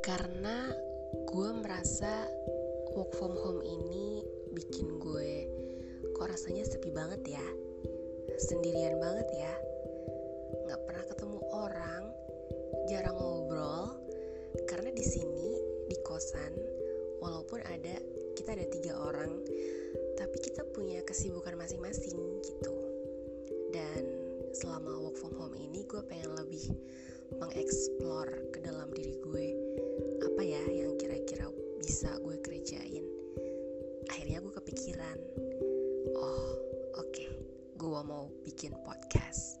karena gue merasa work from home ini bikin gue kok rasanya sepi banget ya? Sendirian banget ya? Nggak pernah ketemu orang jarang ngobrol karena di sini di kosan walaupun ada kita ada tiga orang tapi kita punya kesibukan masing-masing gitu. Dan selama work from home ini gue pengen lebih mengeksplor ke bisa gue kerjain. Akhirnya gue kepikiran oh oke okay, gue mau bikin podcast